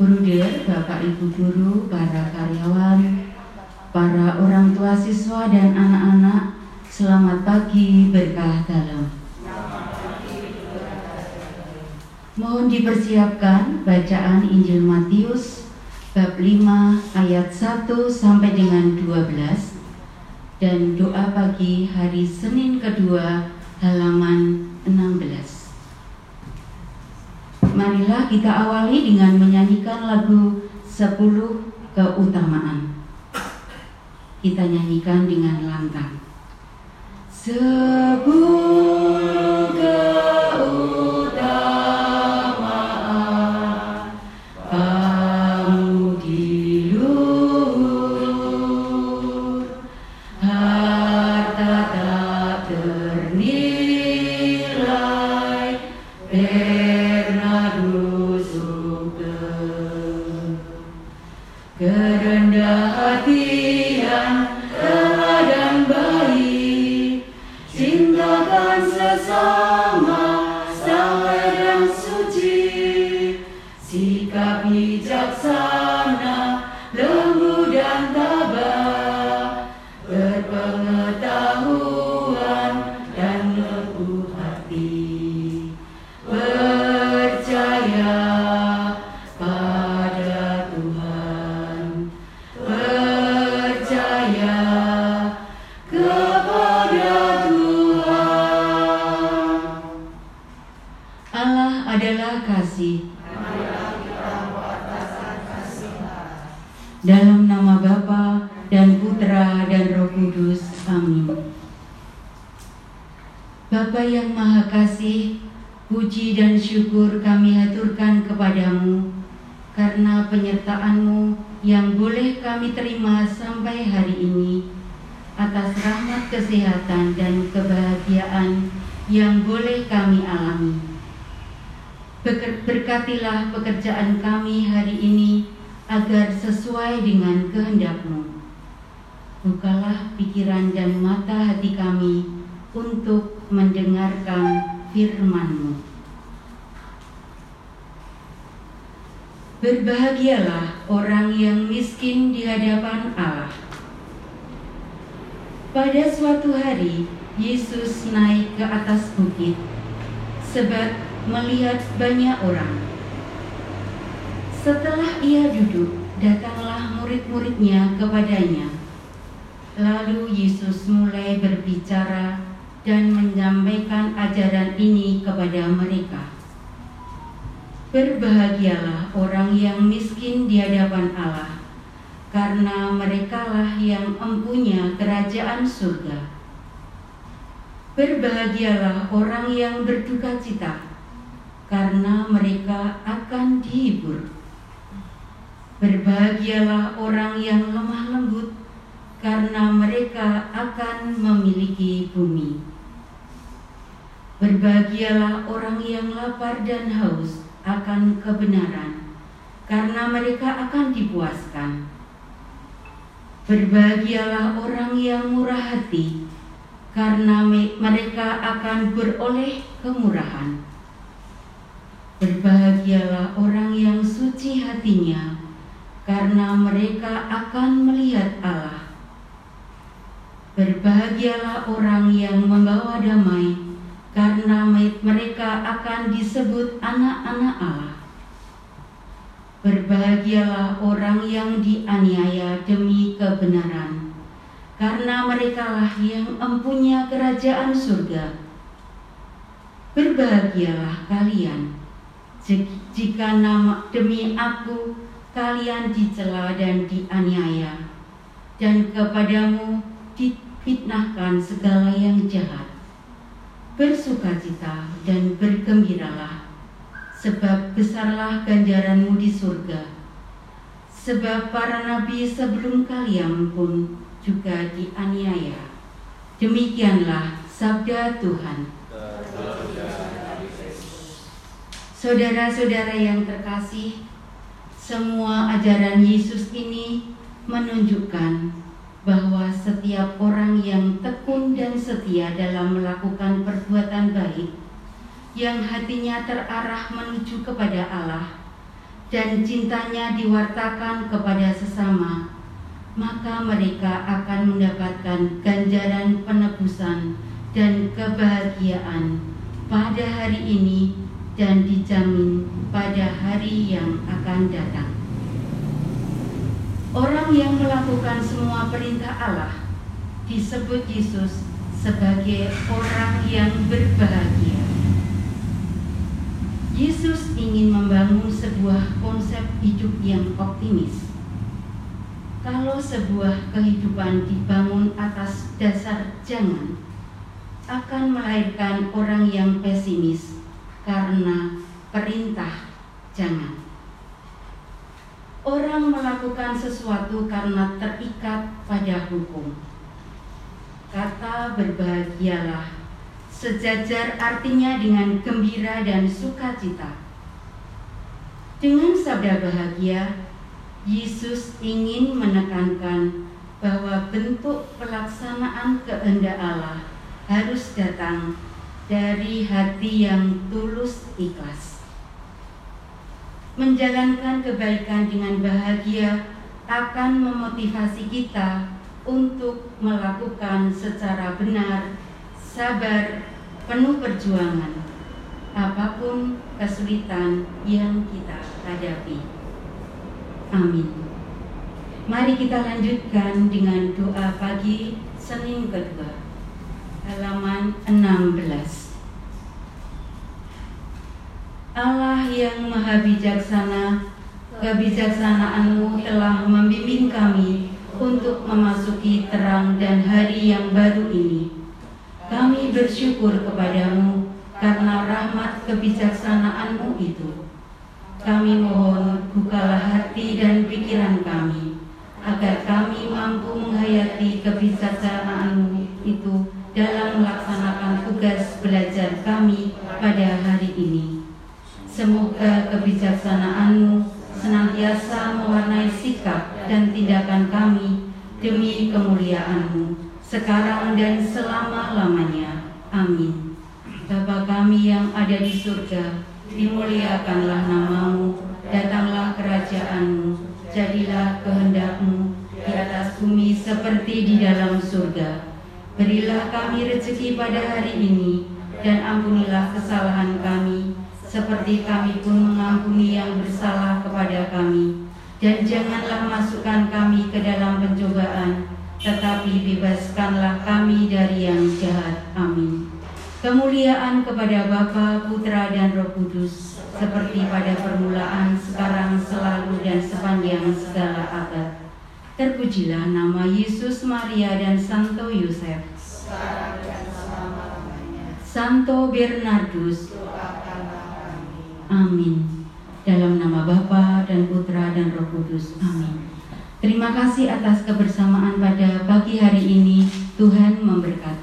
Bruder, Bapak Ibu guru, para karyawan, para orang tua siswa dan anak-anak, selamat pagi berkah dalam. Mohon dipersiapkan bacaan Injil Matius bab 5 ayat 1 sampai dengan 12 dan doa pagi hari Senin kedua halaman 16. Marilah kita awali dengan menyanyikan lagu 10 keutamaan. Kita nyanyikan dengan lantang. Sepuluh kerendah hatian Bapa dan Putra dan Roh Kudus. Amin. Bapa yang Maha Kasih, puji dan syukur kami haturkan kepadamu karena penyertaanmu yang boleh kami terima sampai hari ini atas rahmat kesehatan dan kebahagiaan yang boleh kami alami. Berkatilah pekerjaan kami hari ini agar sesuai dengan kehendakmu. Bukalah pikiran dan mata hati kami untuk mendengarkan firman-Mu. Berbahagialah orang yang miskin di hadapan Allah. Pada suatu hari, Yesus naik ke atas bukit sebab melihat banyak orang. Setelah ia duduk, datanglah murid-muridnya kepadanya. Lalu Yesus mulai berbicara dan menyampaikan ajaran ini kepada mereka. Berbahagialah orang yang miskin di hadapan Allah, karena merekalah yang empunya kerajaan surga. Berbahagialah orang yang berduka cita, karena mereka akan dihibur. Berbahagialah orang yang lemah lembut, karena mereka akan memiliki bumi. Berbahagialah orang yang lapar dan haus akan kebenaran, karena mereka akan dipuaskan. Berbahagialah orang yang murah hati, karena me- mereka akan beroleh kemurahan. Berbahagialah orang yang suci hatinya, karena mereka akan melihat Allah. Berbahagialah orang yang membawa damai, karena me- mereka akan disebut anak-anak Allah. Berbahagialah orang yang dianiaya demi kebenaran, karena merekalah yang empunya kerajaan surga. Berbahagialah kalian jik- jika nama demi aku kalian dicela dan dianiaya, dan kepadamu difitnahkan segala yang jahat. Bersukacita dan bergembiralah, sebab besarlah ganjaranmu di surga. Sebab para nabi sebelum kalian pun juga dianiaya. Demikianlah sabda Tuhan. Saudara-saudara yang terkasih, semua ajaran Yesus ini menunjukkan bahwa setiap orang yang tekun dan setia dalam melakukan perbuatan baik, yang hatinya terarah menuju kepada Allah, dan cintanya diwartakan kepada sesama, maka mereka akan mendapatkan ganjaran penebusan dan kebahagiaan pada hari ini dan dijamin pada hari yang akan datang. Orang yang melakukan semua perintah Allah disebut Yesus sebagai orang yang berbahagia. Yesus ingin membangun sebuah konsep hidup yang optimis. Kalau sebuah kehidupan dibangun atas dasar jangan, akan melahirkan orang yang pesimis karena perintah jangan. Orang melakukan sesuatu karena terikat pada hukum. Kata berbahagialah sejajar artinya dengan gembira dan sukacita. Dengan sabda bahagia, Yesus ingin menekankan bahwa bentuk pelaksanaan kehendak Allah harus datang dari hati yang tulus ikhlas. Menjalankan kebaikan dengan bahagia akan memotivasi kita untuk melakukan secara benar, sabar, penuh perjuangan, apa pun kesulitan yang kita hadapi. Amin. Mari kita lanjutkan dengan doa pagi Senin kedua halaman 16 Allah yang maha bijaksana kebijaksanaanmu telah membimbing kami untuk memasuki terang dan hari yang baru ini. Kami bersyukur kepadamu karena rahmat kebijaksanaanmu itu. Kami mohon bukalah hati dan pikiran kami agar kami mampu menghayati kebijaksanaanmu itu dalam melaksanakan tugas belajar kami pada hari ini. Semoga kebijaksanaanmu senantiasa mewarnai sikap dan tindakan kami demi kemuliaanmu sekarang dan selama-lamanya. Amin. Bapa kami yang ada di surga, dimuliakanlah namamu, datanglah kerajaanmu, jadilah kehendakmu di atas bumi seperti di dalam surga. Berilah kami rezeki pada hari ini, dan ampunilah kesalahan kami, seperti kami pun mengampuni yang bersalah kepada kami. Dan janganlah masukkan kami ke dalam pencobaan, tetapi bebaskanlah kami dari yang jahat. Amin. Kemuliaan kepada Bapa, Putra, dan Roh Kudus, seperti pada permulaan, sekarang, selalu, dan sepanjang segala abad Terpujilah nama Yesus, Maria, dan Santo Yosef. Santo Bernardus. Amin. Dalam nama Bapa dan Putra dan Roh Kudus. Amin. Terima kasih atas kebersamaan pada pagi hari ini. Tuhan memberkati.